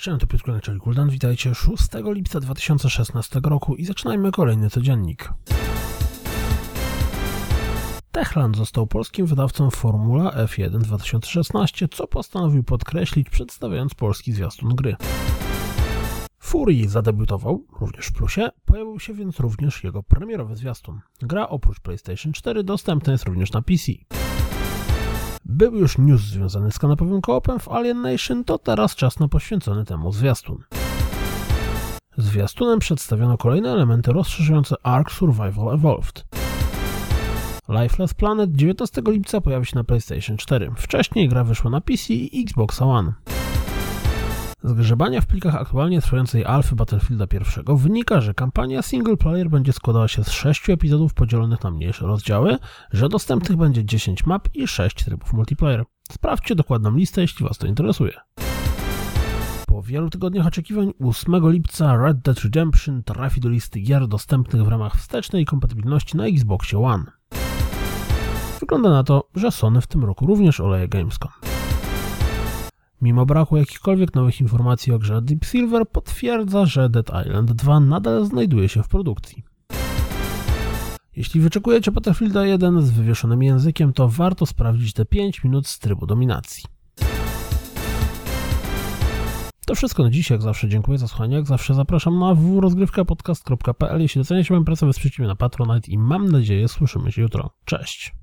Cześć, to Piotr Kulek, czyli Kuldan. Witajcie 6 lipca 2016 roku i zaczynajmy kolejny codziennik. Techland został polskim wydawcą Formula F1 2016, co postanowił podkreślić przedstawiając polski zwiastun gry. Fury zadebiutował, również w plusie, pojawił się więc również jego premierowy zwiastun. Gra oprócz PlayStation 4 dostępna jest również na PC. Był już news związany z kanapowym koopem w Alien Nation, to teraz czas na poświęcony temu zwiastun. Zwiastunem przedstawiono kolejne elementy rozszerzające Ark Survival Evolved. Lifeless Planet 19 lipca pojawi się na PlayStation 4. Wcześniej gra wyszła na PC i Xbox One. Z grzebania w plikach aktualnie trwającej alfy Battlefielda I wynika, że kampania single player będzie składała się z 6 epizodów podzielonych na mniejsze rozdziały, że dostępnych będzie 10 map i 6 trybów multiplayer. Sprawdźcie dokładną listę, jeśli Was to interesuje. Po wielu tygodniach oczekiwań 8 lipca Red Dead Redemption trafi do listy gier dostępnych w ramach wstecznej kompatybilności na Xboxie One. Wygląda na to, że Sony w tym roku również oleje Gamescom. Mimo braku jakichkolwiek nowych informacji o grze, Deep Silver potwierdza, że Dead Island 2 nadal znajduje się w produkcji. Jeśli wyczekujecie Battlefielda 1 z wywieszonym językiem, to warto sprawdzić te 5 minut z trybu dominacji. To wszystko na dziś, jak zawsze dziękuję za słuchanie, jak zawsze zapraszam na www.rozgrywkapodcast.pl Jeśli doceniacie moją pracę, wesprzyjcie mnie na Patronite i mam nadzieję słyszymy się jutro. Cześć!